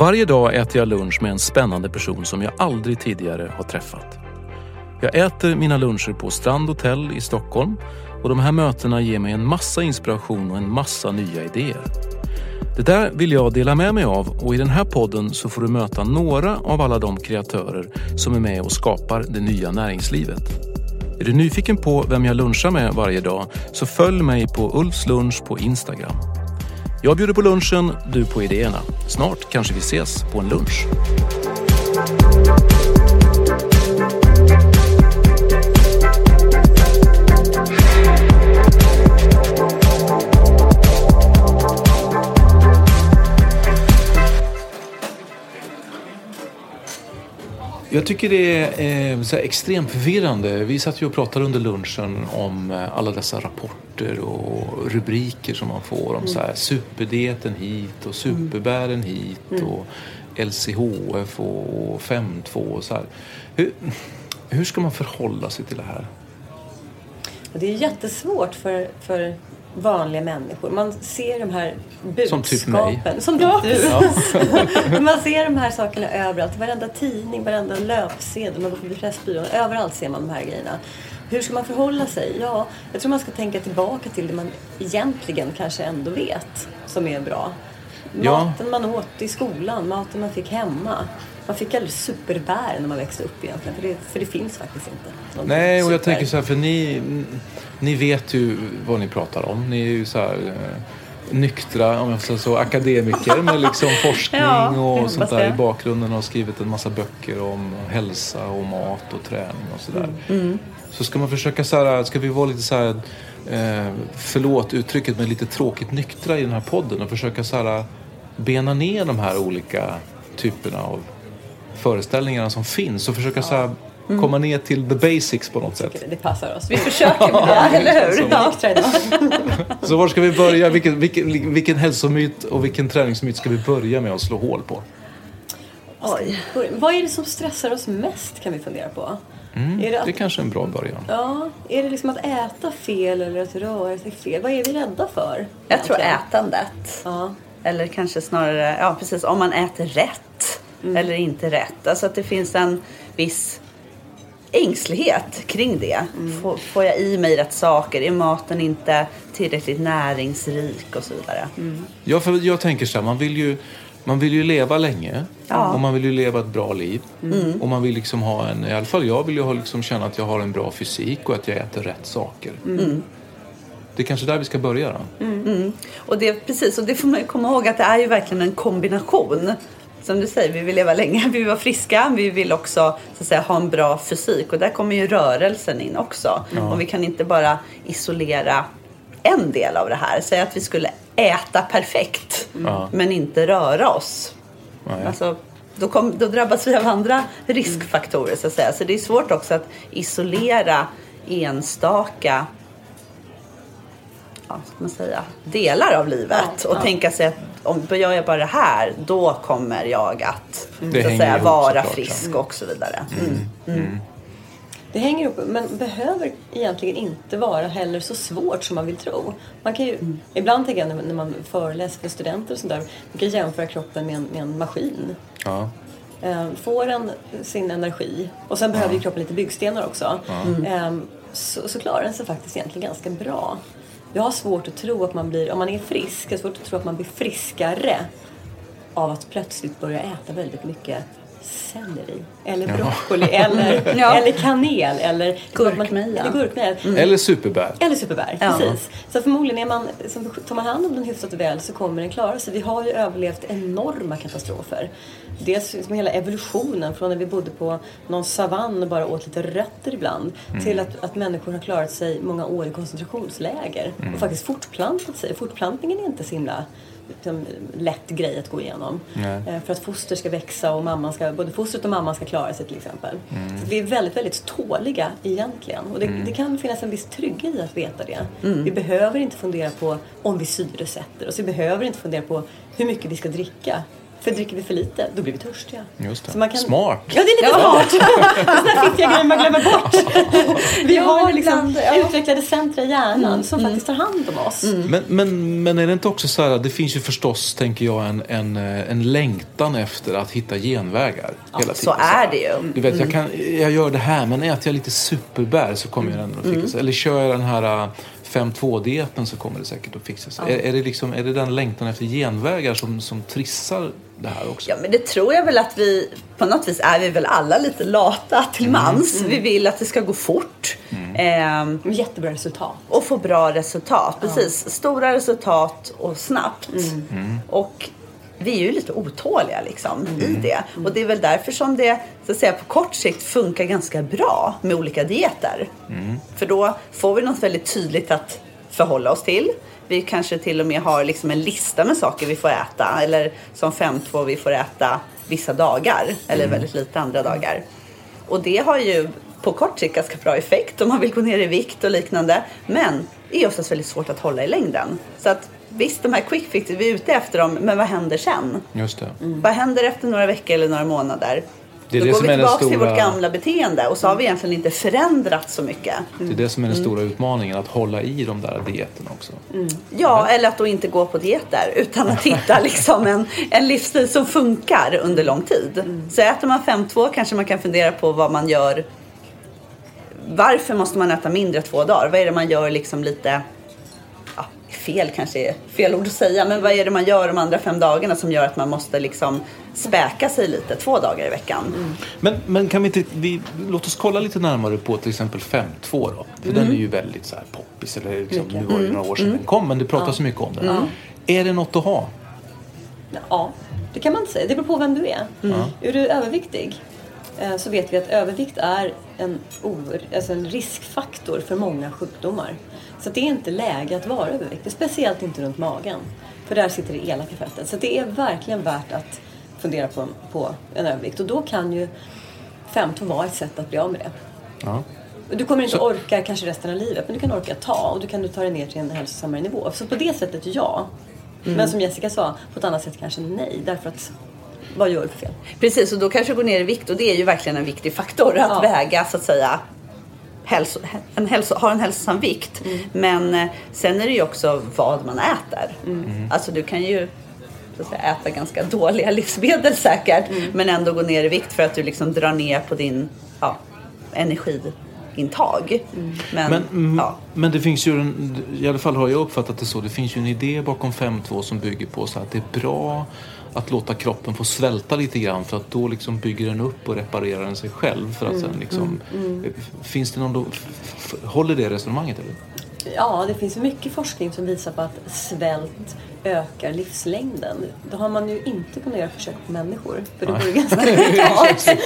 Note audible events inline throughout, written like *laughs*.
Varje dag äter jag lunch med en spännande person som jag aldrig tidigare har träffat. Jag äter mina luncher på Strand Hotel i Stockholm och de här mötena ger mig en massa inspiration och en massa nya idéer. Det där vill jag dela med mig av och i den här podden så får du möta några av alla de kreatörer som är med och skapar det nya näringslivet. Är du nyfiken på vem jag lunchar med varje dag så följ mig på Ulfs lunch på Instagram. Jag bjuder på lunchen, du på idéerna. Snart kanske vi ses på en lunch. Jag tycker det är eh, så extremt förvirrande. Vi satt ju och pratade under lunchen om eh, alla dessa rapporter och rubriker som man får om så här superdieten hit och superbären hit och LCHF och 5.2 och så här. Hur, hur ska man förhålla sig till det här? Det är jättesvårt för, för vanliga människor. Man ser de här budskapen. Som typ mig. Som du. *laughs* man ser de här sakerna överallt. Varenda tidning, varenda löpsedel. Man går förbi Pressbyrån. Överallt ser man de här grejerna. Hur ska man förhålla sig? Ja, jag tror man ska tänka tillbaka till det man egentligen kanske ändå vet som är bra. Ja. Maten man åt i skolan, maten man fick hemma. Man fick aldrig superbär när man växte upp egentligen. För det, för det finns faktiskt inte. Nej, och jag super. tänker så här, för ni, ni vet ju vad ni pratar om. Ni är ju så här eh, nyktra, om jag säga så, akademiker med liksom *laughs* forskning Ja, jag och sånt där i bakgrunden och har skrivit en massa böcker om hälsa och mat och träning och sådär. Mm. Så ska man försöka så här, ska vi vara lite så här, eh, förlåt uttrycket, men lite tråkigt nyktra i den här podden och försöka så här bena ner de här olika typerna av föreställningarna som finns och försöka så här Mm. komma ner till the basics på något sätt. Det passar oss. Vi försöker med det, *laughs* eller hur? Ja. *laughs* Så var ska vi börja? Vilken, vilken, vilken hälsomyt och vilken träningsmyt ska vi börja med att slå hål på? Oj. Vad är det som stressar oss mest kan vi fundera på? Är det Mm, Det att, är kanske en bra början. ja, är det liksom att äta fel eller att röra sig fel? Vad är vi rädda för? Jag tror egentligen? ätandet. Ja. Eller kanske snarare, ja precis, om man äter rätt eller inte rätt. Alltså att det finns en viss ängslighet kring det. Får, får jag i mig rätt saker? Är maten inte tillräckligt näringsrik och så vidare? Ja, för jag tänker så här, man vill ju, man vill ju leva länge Ja. och man vill ju leva ett bra liv. Och man vill liksom ha en, i alla fall jag vill ju ha liksom känna att jag har en bra fysik och att jag äter rätt saker. Det är kanske där vi ska börja då. Och det, precis, och det får man ju komma ihåg att det är ju verkligen en kombination. Som du säger, vi vill leva länge, *laughs* vi vill vara friska, vi vill också så att säga, ha en bra fysik. Och där kommer ju rörelsen in också. Och vi kan inte bara isolera en del av det här. Säga att vi skulle äta perfekt, Ja. men inte röra oss. Nej. Alltså, då, kom, då drabbas vi av andra riskfaktorer så att säga. Så det är svårt också att isolera enstaka ja, ska man säga, delar av livet och tänka sig att om gör jag bara det här, då kommer jag att, Det så att säga, ihop vara såklart, frisk och så vidare. Mm. Det hänger ihop, men behöver egentligen inte vara heller så svårt som man vill tro. Man kan ju, Ibland tänker jag när, man föreläser för studenter och sådär, man kan jämföra kroppen med en, med en maskin. Ja. eh, får den sin energi och sen behöver ju kroppen lite byggstenar också. Eh, så, så klarar den sig faktiskt egentligen ganska bra. Jag har svårt att tro att man blir, om man är frisk, jag har svårt att tro att man blir friskare av att plötsligt börja äta väldigt mycket selleri eller broccoli eller, *laughs* Ja. eller kanel eller Gurkmeja. Eller, gurkmeja. Eller superbär. eller superbär. Ja. Precis. Så förmodligen är man, så tar man hand om den hyfsat väl så kommer den klara sig. Vi har ju överlevt enorma katastrofer. Dels som hela evolutionen från när vi bodde på någon savann och bara åt lite rötter ibland till att, att människor har klarat sig många år i koncentrationsläger och faktiskt fortplantat sig. Fortplantningen är inte så himla liksom, lätt grej att gå igenom. Nej. Eh, För att foster ska växa och mamman ska, både fostret och mamman ska klara sig till exempel. Så att vi är väldigt, väldigt tåliga egentligen. Och det, det kan finnas en viss trygghet i att veta det. Vi behöver inte fundera på om vi syresätter oss. Vi behöver inte fundera på hur mycket vi ska dricka. För dricker vi för lite, då blir vi törstiga. Just det. Så man kan... Smart. Ja, det är lite smart. Sådana fiffiga grejer man glömmer bort. *laughs* Vi Ja, har liksom ja. Mm. utvecklade centra i hjärnan som faktiskt tar hand om oss. Men, men, men är det inte också så här, det finns ju förstås, tänker jag, en, en, eh, en längtan efter att hitta genvägar hela tiden. Så är det ju. Du vet, jag, kan, jag gör det här, men äter jag lite superbär så kommer jag ändå att fixa. Eller kör jag den här äh, 5-2-dieten så kommer det säkert att fixa sig. Är, är, det liksom, är det den längtan efter genvägar som, som trissar det här också? Ja, men det tror jag väl att vi, på något vis är vi väl alla lite lata till mans. Vi vill att det ska gå fort. Ehm, Jättebra resultat. och få bra resultat. Precis, stora resultat och snabbt. Och vi är ju lite otåliga liksom i det. Och det är väl därför som det så att säga, på kort sikt funkar ganska bra med olika dieter. För då får vi något väldigt tydligt att förhålla oss till. Vi kanske till och med har liksom en lista med saker vi får äta. Eller som 5-2 vi får äta vissa dagar. Eller väldigt lite andra dagar. Och det har ju på kort sikt ganska bra effekt om man vill gå ner i vikt och liknande. Men det är oftast väldigt svårt att hålla i längden. Så att visst, de här quick fixes, vi är ute efter dem, men vad händer sen? Just det. Vad händer efter några veckor eller några månader? Det är Då det går som vi tillbaka till stora- vårt gamla beteende och så har vi egentligen inte förändrat så mycket. Det är det som är den stora utmaningen, att hålla i de där dieterna också. Ja, eller att då inte gå på dieter utan att hitta *laughs* liksom en, en livsstil som funkar under lång tid. Så äter man 5-2 kanske man kan fundera på vad man gör. Varför måste man äta mindre två dagar? Vad är det man gör liksom lite fel kanske är fel ord att säga, men vad är det man gör de andra fem dagarna som gör att man måste liksom späka sig lite två dagar i veckan? Men, men kan vi inte, vi, låt oss kolla lite närmare på till exempel 5-2 då. För den är ju väldigt så här poppis. Eller liksom, nu var det ju några år sedan den kom, men det pratas så mycket om den. Är det något att ha? Ja, det kan man inte säga. Det beror på vem du är. Är du överviktig eh, så vet vi att övervikt är en, or, alltså en riskfaktor för många sjukdomar. Så det är inte läge att vara överviktig, speciellt inte runt magen. För där sitter det elaka fettet. Så det är verkligen värt att fundera på, på en övervikt. Och då kan ju 15 vara ett sätt att bli av med det. Ja. Du kommer inte orka kanske resten av livet, men du kan orka ta och du kan du ta dig ner till en hälsosammare nivå. Så på det sättet ja. Men som Jessica sa, på ett annat sätt kanske nej. Därför att, vad gör du för fel? Precis, och då kanske gå ner i vikt och det är ju verkligen en viktig faktor att Ja. väga så att säga. Hälso, en hälso, har en hälsosam vikt. Men eh, sen är det ju också vad man äter. Alltså du kan ju så att säga, äta ganska dåliga *laughs* livsmedel säkert. Men ändå gå ner i vikt för att du liksom drar ner på din ja, energiintag. Men, Men, mm, ja. men det finns ju, en, i alla fall har jag uppfattat det så, det finns ju en idé bakom 5.2 som bygger på så att det är bra att låta kroppen få svälta lite grann för att då liksom bygger den upp och reparerar den sig själv. För att sen liksom, Finns det någon då, håller det resonemanget eller? Ja, det finns mycket forskning som visar på att svält ökar livslängden. Då har man ju inte kunnat göra försök på människor. För det vore ganska.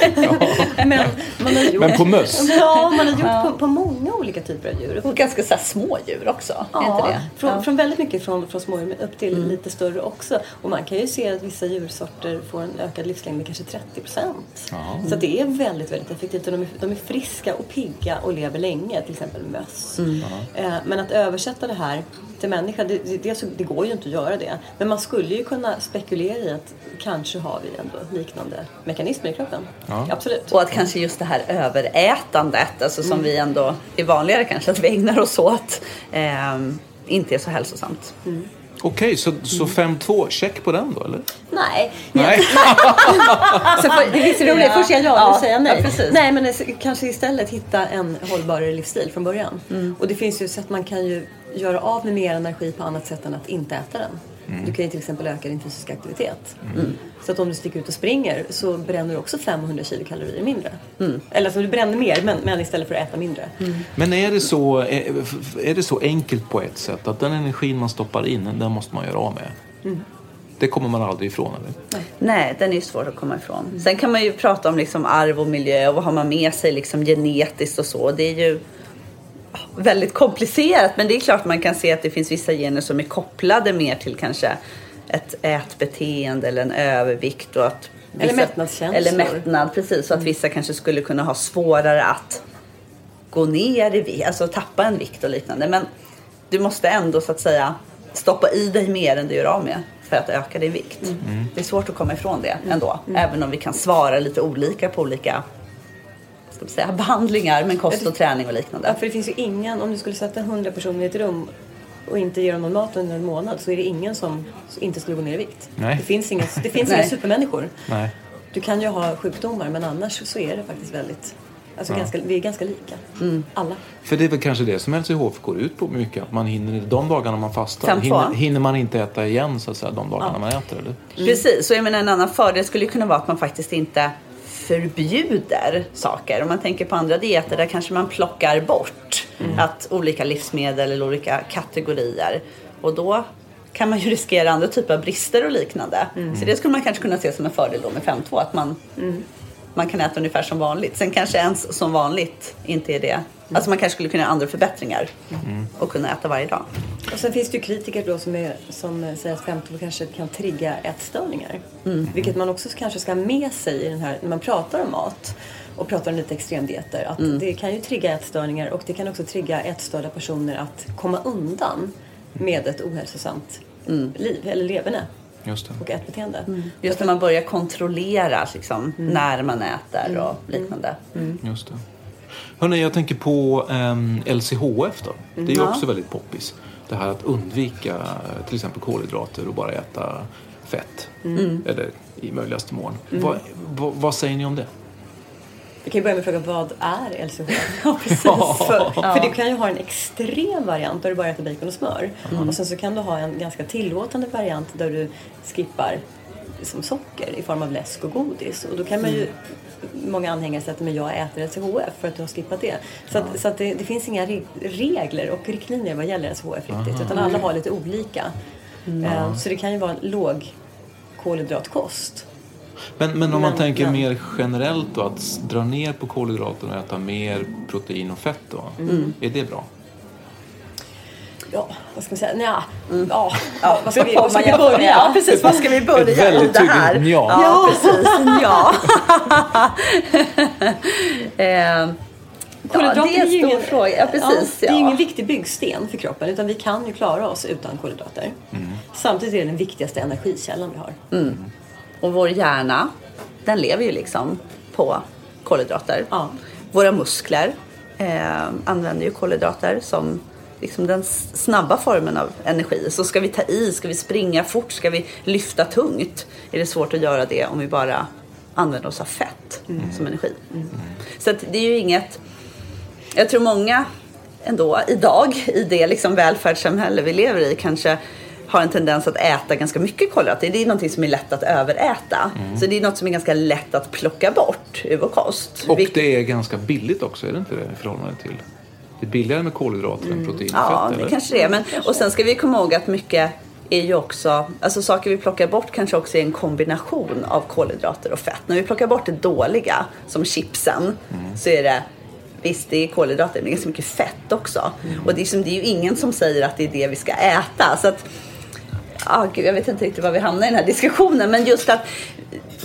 *laughs* Men man har gjort, Men på möss? Ja, man har gjort på, på många olika typer av djur. Och ganska så små djur också. Ja, inte det? från, Ja. från väldigt mycket från, från små djur upp till lite större också. Och man kan ju se att vissa djursorter får en ökad livslängd med kanske 30 procent. Så att det är väldigt, väldigt effektivt. Och de, är, de är friska och pigga och lever länge, till exempel möss. Eh, men att översätta det här till människa, det, det, det, det går ju inte att göra det. Men man skulle ju kunna spekulera i att kanske har vi ändå liknande mekanismer i kroppen. Absolut. Och att kanske just det här överätandet, alltså som vi ändå är vanligare kanske att vi ägnar oss åt, ehm, inte är så hälsosamt. Okej, så, så 5-2, check på den då eller? Nej. Nej. *laughs* Så för, det är så roligt. Först säger jag ja, nu säger jag nej. ja, precis. nej, men det- kanske istället hitta en hållbarare livsstil från början. Och det finns ju sätt man kan ju göra av med mer energi på annat sätt än att inte äta den. Du kan ju till exempel öka din fysiska aktivitet. Så att om du sticker ut och springer så bränner du också 500 kilokalorier mindre. Eller alltså du bränner mer men, men istället för att äta mindre. Men är det, så, är, är det så enkelt på ett sätt att den energin man stoppar in, den måste man göra av med? Det kommer man aldrig ifrån eller? Nej, den är ju svår att komma ifrån. Sen kan man ju prata om liksom arv och miljö och vad har man med sig liksom genetiskt och så. Det är ju väldigt komplicerat men det är klart man kan se att det finns vissa gener som är kopplade mer till kanske ett ätbeteende eller en övervikt och att Eller vissa- mättnadskänslor. Eller mättnad, precis. Så att vissa kanske skulle kunna ha svårare att gå ner i vikt, alltså tappa en vikt och liknande. Men du måste ändå så att säga stoppa i dig mer än du gör av med för att öka din vikt. Det är svårt att komma ifrån det ändå. Även om vi kan svara lite olika på olika ska man säga, behandlingar med kost och träning och liknande. Ja, för det finns ju ingen, om du skulle sätta 100 personer i ett rum och inte ge dem någon mat under en månad så är det ingen som inte skulle gå ner i vikt. Nej. Det finns inga, det finns *laughs* Nej. inga supermänniskor. Nej. Du kan ju ha sjukdomar men annars så är det faktiskt väldigt, alltså ganska, vi är ganska lika. Alla. För det är väl kanske det som LCHF går ut på mycket, att man hinner, de dagarna man fastar, hinner, hinner man inte äta igen så att säga, de dagarna man äter eller? Precis, och jag menar en annan fördel skulle kunna vara att man faktiskt inte förbjuder saker. Om man tänker på andra dieter där kanske man plockar bort att olika livsmedel eller olika kategorier. Och då kan man ju riskera andra typer av brister och liknande. Så det skulle man kanske kunna se som en fördel då med 5.2. Att man, man kan äta ungefär som vanligt. Sen kanske ens som vanligt inte är det. Alltså man kanske skulle kunna göra andra förbättringar och kunna äta varje dag. Och sen finns det ju kritiker då som, är, som säger att 50 kanske kan trigga ätstörningar. Vilket man också kanske ska ha med sig i den här, när man pratar om mat och pratar om lite extremdieter. Att det kan ju trigga ätstörningar och det kan också trigga ätstörda personer att komma undan med ett ohälsosamt liv eller leverne. Och ätbeteende. Just när man börjar kontrollera liksom, när man äter och liknande. Just det. Hörrni, jag tänker på ehm, LCHF då. Det är ju Ja. också väldigt poppis. Det här att undvika eh, till exempel kolhydrater och bara äta fett. Eller i möjligaste mån. Vad, vad, vad säger ni om det? Vi kan ju börja med frågan vad är LCHF? *laughs* Ja, precis. För, för du kan ju ha en extrem variant där du bara äter bacon och smör. Och sen så kan du ha en ganska tillåtande variant där du skippar som socker i form av läsk och godis. Och då kan man ju Många anhängare säger att men jag äter LCHF för att du har skippat det. Så, att, så att det, det finns inga re- regler och riktlinjer vad gäller LCHF riktigt. Utan alla har lite olika. Eh, Så det kan ju vara en låg kolhydratkost. Men, men om man Men- tänker men- mer generellt då, att dra ner på kolhydraterna och äta mer protein och fett då. Är det bra? Ja, vad ska man säga? Nja, ja. ja. Vad ska vi, Vad vad ska man vi börja? Ja, precis. Var ska vi börja Ett väldigt om det här? ja. Ja, precis. Ja. *laughs* eh, Kolhydrater ja, det är stor ingen- fråga. Ja, precis. det är ja. ingen viktig byggsten för kroppen utan vi kan ju klara oss utan kolhydrater. Samtidigt är det den viktigaste energikällan vi har. Och vår hjärna, den lever ju liksom på kolhydrater. Ja. Våra muskler eh, använder ju kolhydrater som liksom den snabba formen av energi. Så ska vi ta i, ska vi springa fort, ska vi lyfta tungt är det svårt att göra det om vi bara använder oss av fett som energi. Så att det är ju inget... Jag tror många ändå idag i det liksom välfärdssamhälle vi lever i kanske har en tendens att äta ganska mycket kolhydrater. Det är någonting som är lätt att överäta. Så det är något som är ganska lätt att plocka bort ur vår kost. Och det är ganska billigt också, är det inte det i förhållande till? Det är billigare med kolhydrater än protein och Ja, fett, det kanske det är. Men, och sen ska vi komma ihåg att mycket är ju också, alltså saker vi plockar bort kanske också är en kombination av kolhydrater och fett. När vi plockar bort det dåliga, som chipsen, så är det Visst, det är kolhydrater, men det är ganska mycket fett också. Och det är, som, det är ju ingen som säger att det är det vi ska äta. Så att, ah, gud, jag vet inte riktigt var vi hamnar i den här diskussionen. Men just att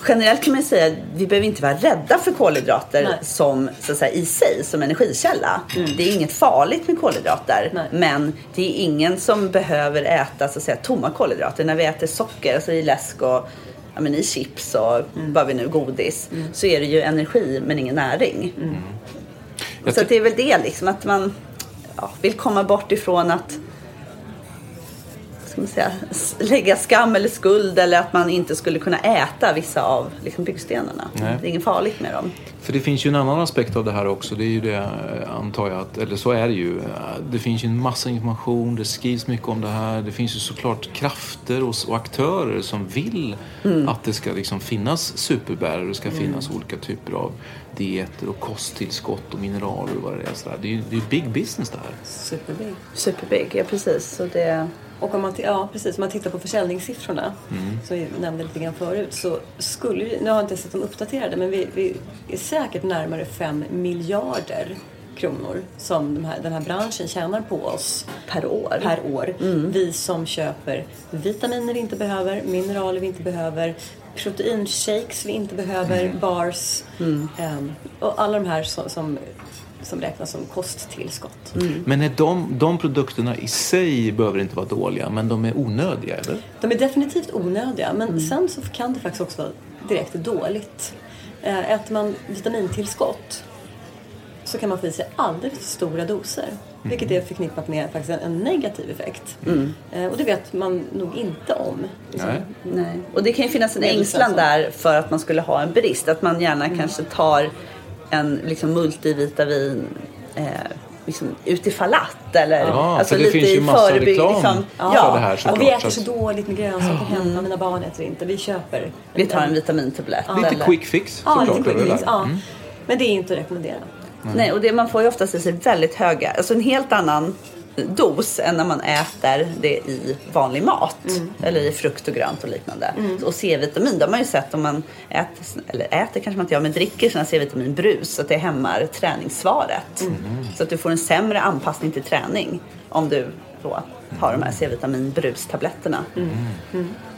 generellt kan man säga att vi behöver inte vara rädda för kolhydrater Nej. som, så att säga, i sig som energikälla. Det är inget farligt med kolhydrater. Nej. Men det är ingen som behöver äta så att säga, tomma kolhydrater. När vi äter socker, alltså i läsk och ja, men i chips och vad vi nu, godis. Så är det ju energi men ingen näring. Jag Så det är väl det liksom att man ja, vill komma bort ifrån att man säga, lägga skam eller skuld eller att man inte skulle kunna äta vissa av liksom, byggstenarna. Nej. Det är inget farligt med dem. För det finns ju en annan aspekt av det här också. Det är ju det, eh, antar jag, att, eller så är det ju. Eh, Det finns ju en massa information, det skrivs mycket om det här. Det finns ju såklart krafter och, och aktörer som vill att det ska liksom finnas superbär och det ska finnas olika typer av dieter och kosttillskott och mineraler och vad det är. Så där. Det är ju det är ju big business det här. Superbig. Superbig, ja precis. Så det... Och om man, ja, precis, om man tittar på försäljningssiffrorna som vi nämnde lite grann förut så skulle vi, nu har jag inte sett dem uppdaterade, men vi, vi är säkert närmare 5 miljarder kronor som de här, den här branschen tjänar på oss Per år. per år. Vi som köper vitaminer vi inte behöver, mineraler vi inte behöver, proteinshakes vi inte behöver, bars ehm, och alla de här som, som, som räknas som kosttillskott. Men är de, de produkterna i sig behöver inte vara dåliga, men de är onödiga, eller? De är definitivt onödiga men sen så kan det faktiskt också vara direkt dåligt. Eh, Äter man vitamintillskott så kan man få i sig alldeles för stora doser. Vilket är förknippat med faktiskt en, negativ effekt. Eh, Och det vet man nog inte om. Liksom. Nej. Nej. Och det kan ju finnas en ängslan där för att man skulle ha en brist. Att man gärna kanske tar en liksom, multivitamin eh, liksom, utifall att. Eller Ja, alltså, för det finns ju i massa förebygg- reklam liksom, för ja, det här Och såklart. vi äter så dåligt med grönsaker hemma. Mina barn äter inte. Vi köper. Vi tar en vitamintablett. Ja. Lite quick fix Ja, såklart. lite quick fix, ja. Mm. Men det är inte att rekommendera. Nej, och det, man får ju oftast i sig väldigt höga, alltså en helt annan dos än när man äter det i vanlig mat. Eller i frukt och grönt och liknande. Och C-vitamin, det har man ju sett om man äter, eller äter kanske man inte gör, men dricker sådana C-vitaminbrus så att det hämmar träningssvaret. Så att du får en sämre anpassning till träning om du då har de här C-vitaminbrustabletterna.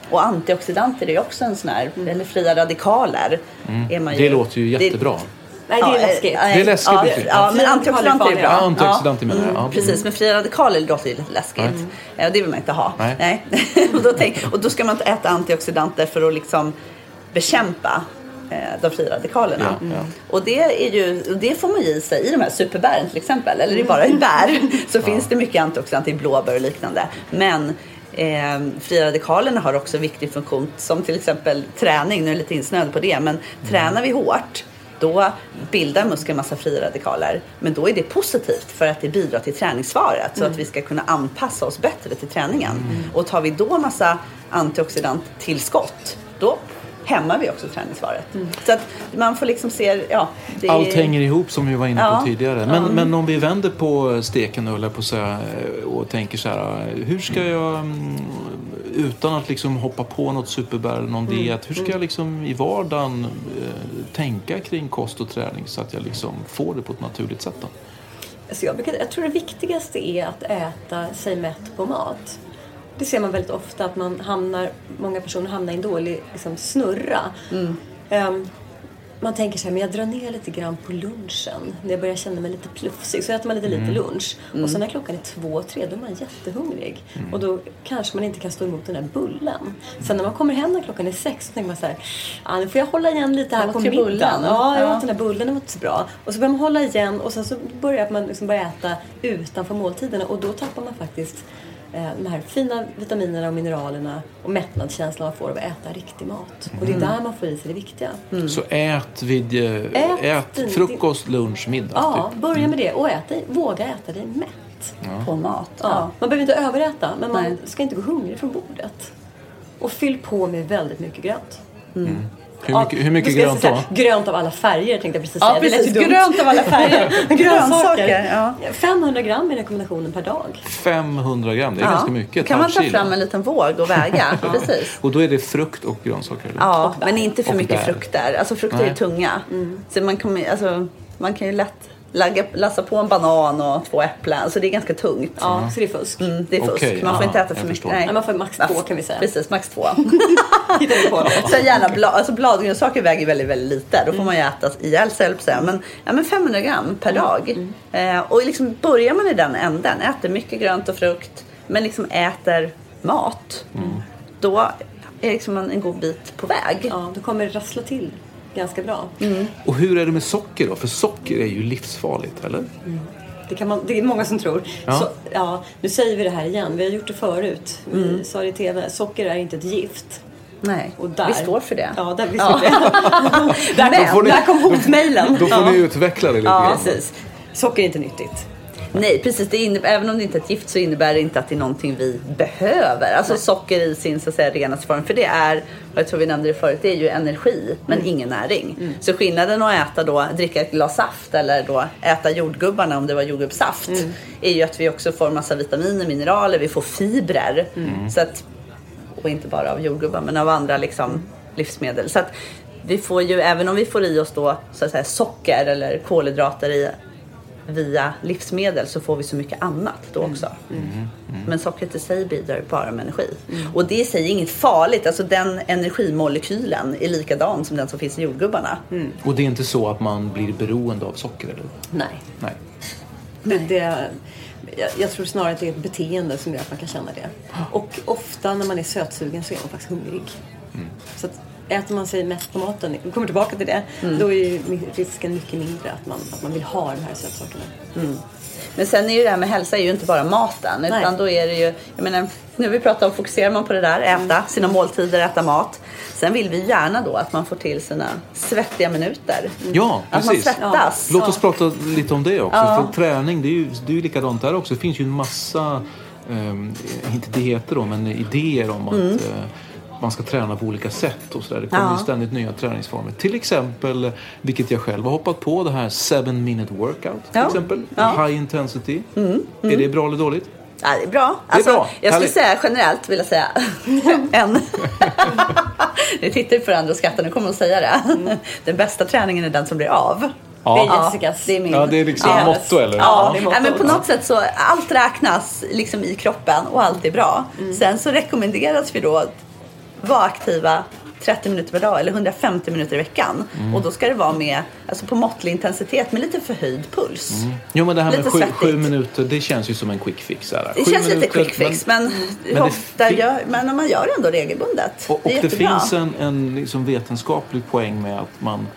Och antioxidanter är ju också en sån här, eller fria radikaler. Är man Det låter ju det- jättebra. Nej, det är Ja, läskigt. eh, Det är läskigt, Ja, det ja, men antioxidanter är är bra. Ja, antioxidanter menar jag. Mm, Ja. Precis, men fria radikaler låter ju lite läskigt. Eh, Och det vill man inte ha. Nej. *laughs* och, då tänk, och då ska man inte äta antioxidanter för att liksom bekämpa eh, de fria radikalerna. Ja, ja. Och det, är ju, det får man i sig i de här superbären till exempel. Eller i bara i bär *laughs* så finns det mycket antioxidanter i blåbär och liknande. Men Eh, fria radikalerna har också en viktig funktion som till exempel träning. Nu är jag lite insnöad på det. Men tränar vi hårt då bildar muskeln massa fria radikaler. Men då är det positivt för att det bidrar till träningssvaret. Så att vi ska kunna anpassa oss bättre till träningen. Och tar vi då massa antioxidanttillskott då hämmar vi också träningssvaret. Så att man får liksom se, ja. Det är- Allt hänger ihop som vi var inne på Ja. tidigare. Men, men om vi vänder på steken jag på att säga och tänker så här. Hur ska jag, mm, utan att liksom hoppa på något superbär eller någon diet, hur ska jag liksom i vardagen eh, tänka kring kost och träning så att jag liksom får det på ett naturligt sätt? Då? Alltså jag, brukar, jag tror det viktigaste är att äta sig mätt på mat. Det ser man väldigt ofta att man hamnar, många personer hamnar i en dålig liksom, snurra. Ehm, man tänker så här, men jag drar ner lite grann på lunchen när jag börjar känna mig lite plufsig. Så äter man lite lite lunch. Och sen när klockan är två, tre, då är man jättehungrig. Och då kanske man inte kan stå emot den där bullen. Sen när man kommer hem när klockan är sex så tänker man så här, ah, nu får jag hålla igen lite här på middagen. bullen. Ja, jag Ja. åt den där bullen, den var inte så bra. Och så börjar man hålla igen och sen så börjar man liksom börja äta utanför måltiderna och då tappar man faktiskt de här fina vitaminerna och mineralerna och mättnadskänslan man får av att äta riktig mat. Och det är där man får i sig det viktiga. Så ät, vid, eh, Mm. Ät ät, din- frukost, lunch, middag. Ja, typ. börja med det och ät dig, våga äta dig mätt. på mat. Ja. Ja. Man behöver inte överäta, men man Nej. ska inte gå hungrig från bordet. Och fyll på med väldigt mycket grönt. Hur mycket, hur mycket grönt då? Grönt av alla färger tänkte jag precis Ja, säga. Det lät precis. Grönt av alla färger. *laughs* Grönsaker. ja. 500 gram är rekommendationen per dag. 500 gram, det är Ja. ganska mycket. Då kan man ta kilo. fram en liten våg och väga. *laughs* Precis. Och då är det frukt och grönsaker? eller? Ja, men inte för Och mycket bär. frukter. Alltså frukter är tunga. Så man, kommer, alltså, man kan ju lätt lagga, lassa på en banan och två äpplen. Så det är ganska tungt. Ja, så det är fusk. Mm, det är fusk. Okej, man får ja, inte äta för mycket. förstår. Nej, man får max två, kan vi säga. Precis, max två. *laughs* På. Sen gärna blad, alltså bladgrönsaker väger väldigt, väldigt lite. Då får man ju äta ihjäl sig, men, ja, men 500 gram per dag. Eh, och liksom börjar man i den änden, äter mycket grönt och frukt, men liksom äter mat. Då är liksom man en god bit på väg. Ja, då kommer det rassla till ganska bra. Och hur är det med socker då? För socker är ju livsfarligt, eller? Det, kan man, det är många som tror. Ja. Så, ja, nu säger vi det här igen. Vi har gjort det förut. Vi sa det i TV. Socker är inte ett gift. Nej, Och där, vi står för det. Ja, där, vi står för det. *laughs* där, kom, där kom hotmejlen. Då får ni utveckla det lite Ja, grann. precis. Socker är inte nyttigt. Nej, precis. Det innebär, även om det inte är ett gift så innebär det inte att det är någonting vi behöver. Alltså socker i sin så att säga, renaste form. För det är, jag tror vi nämnde det förut, det är ju energi men ingen näring. Så skillnaden att äta då, dricka ett glas saft eller då äta jordgubbarna om det var jordgubbssaft. Är ju att vi också får massa vitaminer, mineraler, vi får fibrer. Så att, och inte bara av jordgubbar men av andra liksom, livsmedel. Så att vi får ju, även om vi får i oss då så att säga, socker eller kolhydrater i via livsmedel så får vi så mycket annat då också. Men sockret i sig bidrar bara med energi. Och det i sig är inget farligt. Alltså den energimolekylen är likadan som den som finns i jordgubbarna. Och det är inte så att man blir beroende av socker, eller? Nej. Nej. Det, det, jag, jag tror snarare att det är ett beteende som gör att man kan känna det. Och ofta när man är sötsugen så är man faktiskt hungrig. Så att äter man sig mätt på maten, vi kommer tillbaka till det, då är ju risken mycket mindre att man, att man vill ha de här sötsakerna. Men sen är ju det här med hälsa är ju inte bara maten. Nej. Utan då är det ju, jag menar, nu vi pratar om fokuserar man på det där, äta sina måltider, äta mat. Sen vill vi gärna då att man får till sina svettiga minuter. Ja, Att man precis. svettas. Låt oss prata lite om det också. Ja. För träning, det är ju, det är ju likadant där också. Det finns ju en massa, ehm, inte dieter då, men idéer om att Mm. Man ska träna på olika sätt och sådär. Det kommer Ja. ju ständigt nya träningsformer. Till exempel, vilket jag själv har hoppat på, det här 7 minute workout. Till Ja. exempel. Ja. Mm. High intensity. Är det bra eller dåligt? Ja, det är bra. Alltså, bra. Jag skulle säga generellt, vill jag säga. *laughs* en. *laughs* nu tittar vi på varandra och skrattar, nu kommer hon säga det. *laughs* Den bästa träningen är den som blir av. Ja. Det är Jessicas. det är min. Ja, det är liksom Ja. motto eller? Ja, det är Ja, men på något sätt så allt räknas liksom i kroppen och allt är bra. Sen så rekommenderas vi då att vara aktiva 30 minuter per dag eller 150 minuter i veckan. Och då ska det vara med, alltså på måttlig intensitet med lite förhöjd puls. Jo men det här med Lite sju, svettigt. sju minuter, det känns ju som en quick fix. Här. Det Sju känns lite minuter, quick fix men, ofta fin- gör, men man gör det ändå regelbundet. Och, och det det, finns en, en liksom vetenskaplig poäng med att man,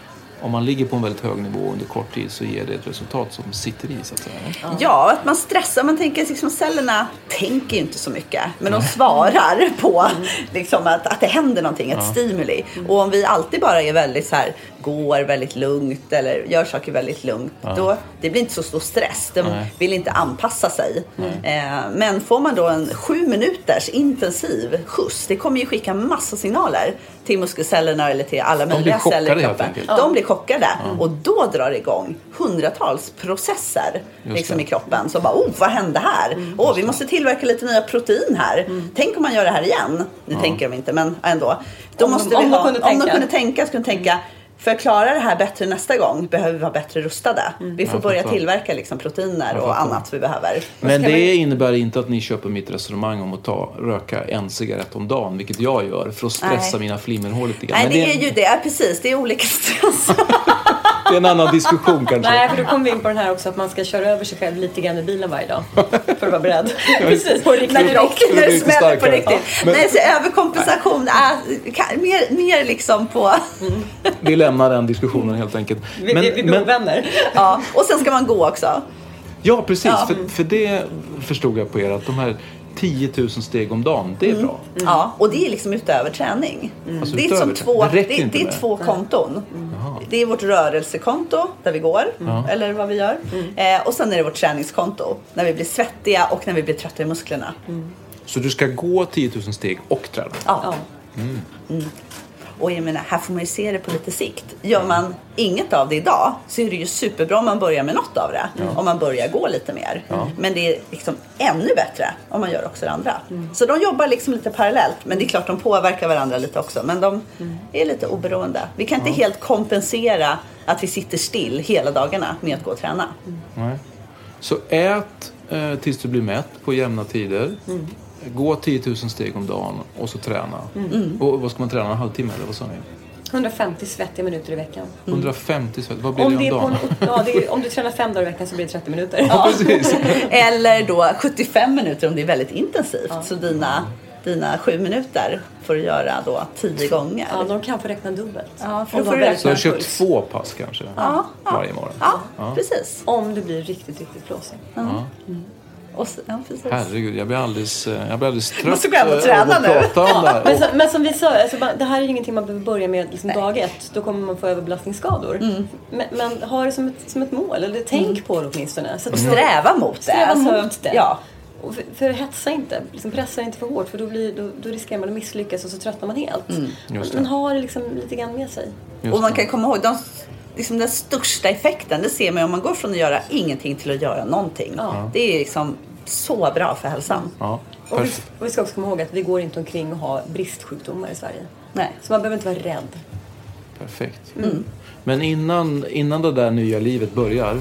om man ligger på en väldigt hög nivå under kort tid så ger det ett resultat som sitter i så att säga. Ja, att man stressar. Man tänker liksom cellerna tänker ju inte så mycket. Men de svarar på liksom att, att det händer någonting, ett stimuli. Och om vi alltid bara är väldigt så här, går väldigt lugnt eller gör saker väldigt lugnt. Då, det blir inte så stor stress. De Nej. vill inte anpassa sig. Eh, men får man då en sju minuters intensiv skjuts. Det kommer ju skicka massa signaler till muskelcellerna eller till alla möjliga celler i kroppen. De blir chockade. Och då drar det igång hundratals processer liksom i kroppen. Så bara, oh vad hände här? Åh, vi måste tillverka lite nya protein här. Tänk om man gör det här igen. Nu tänker de inte, men ändå. Då Om de- måste om vi de ha, kunde om de tänka. kunde tänka, skulle de tänka för att klara det här bättre nästa gång behöver vi vara bättre rustade. Vi får börja tillverka liksom proteiner och annat vi behöver. Men det man- innebär inte att ni köper mitt resonemang om att ta, röka en cigarett om dagen, vilket jag gör för att stressa Nej. mina flimmerhål lite grann. Nej, Men det är ju det. Ja, Precis, det är olika *laughs* stress. Det är en annan diskussion kanske. Nej, för då kommer vi in på den här också att man ska köra över sig själv lite grann i bilen varje dag. För att vara beredd. Precis, på riktigt när Det smäller på riktigt. Ja, men- Nej, så överkompensation är kan, mer, mer liksom på... Vi lämnar den diskussionen helt enkelt. Vi, vi, vi blir ovänner. Ja, och sen ska man gå också. ja, precis. Ja. För, för det förstod jag på er att de här 10 000 steg om dagen, det är bra. Ja, och det är liksom utöver träning. Alltså det är, utöver som två, Det det, det är två konton. Det är vårt rörelsekonto där vi går, eller vad vi gör. Eh, och sen är det vårt träningskonto när vi blir svettiga och när vi blir trötta i musklerna. Så du ska gå 10 000 steg och träna. Ja. Mm. Och jag menar, här får man ju se det på lite sikt. Gör man inget av det idag så är det ju superbra om man börjar med något av det. Om man börjar gå lite mer. Men det är liksom ännu bättre om man gör också det andra. Så de jobbar liksom lite parallellt. Men det är klart de påverkar varandra lite också. Men de är lite oberoende. Vi kan inte helt kompensera att vi sitter still hela dagarna med att gå och träna. Nej. Så ät eh, tills du blir mätt på jämna tider. Gå 10 000 steg om dagen och så träna. Och vad ska man träna? En halvtimme eller vad sa ni? 150 svettiga minuter i veckan. 150 svett. Vad blir Om, det om dagen? en, ja, det är, om du tränar fem dagar i veckan så blir det 30 minuter. Ja, precis. *laughs* Eller då 75 minuter om det är väldigt intensivt. Så dina dina sju minuter får du göra då tio gånger. Ja, de kan få räkna dubbelt. Ja, för då du får har du väldigt Så du hög kör två pass kanske Ja, ja. varje morgon? Ja, precis. Om du blir riktigt, riktigt flåsig. Och så, ja, precis. Herregud, jag blir alldeles, eh, jag blir alldeles trött Måste gå hem och träna nu. prata om det här. Men, så, men som vi sa, alltså, det här är ju ingenting man behöver börja med liksom, dag ett. Då kommer man få överbelastningsskador. Mm. Men, men ha det som ett, som ett mål, eller tänk på det åtminstone. Så att Och sträva mot det. Sträva Alltså, mot det. Ja. Och för, för hetsa inte, liksom pressa inte för hårt för då, blir, då, då riskerar man att misslyckas och så tröttnar man helt. Mm. Det. Men ha det liksom lite grann med sig. Just Och man kan komma ihåg, de, liksom den största effekten, det ser man om man går från att göra ingenting till att göra någonting. Ja. Det är liksom så bra för hälsan. Ja, Och vi, och vi ska också komma ihåg att vi går inte omkring och har bristsjukdomar i Sverige. Nej. Så man behöver inte vara rädd. perfekt. Mm. Men innan, innan det där nya livet börjar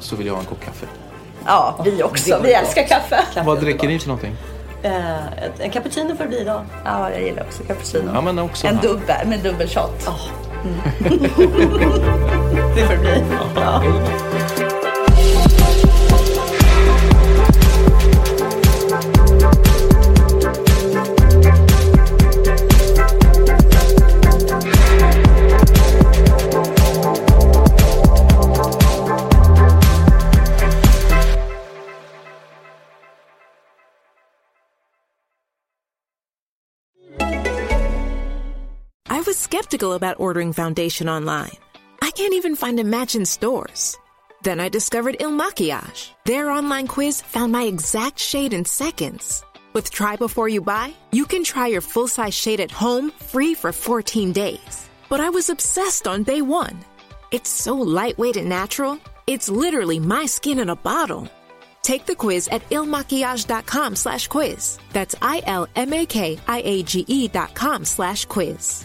så vill jag ha en kopp kaffe. Ja, vi också. Vi älskar kaffe. Kaffe Vad dricker ni för någonting? Eh, en cappuccino får det bli idag. Ja, jag gillar också cappuccino. Ja, men också en dubbel med dubbel shot. Det får det bli. Was skeptical about ordering foundation online. I can't even find a match in stores. Then I discovered Il Makiage. Their online quiz found my exact shade in seconds. With Try Before You Buy, you can try your full size shade at home free for 14 days. But I was obsessed on day one. It's so lightweight and natural, it's literally my skin in a bottle. Take the quiz at ilmakiage.com slash quiz. That's I-L-M-A-K-I-A-G-E dot com slash quiz.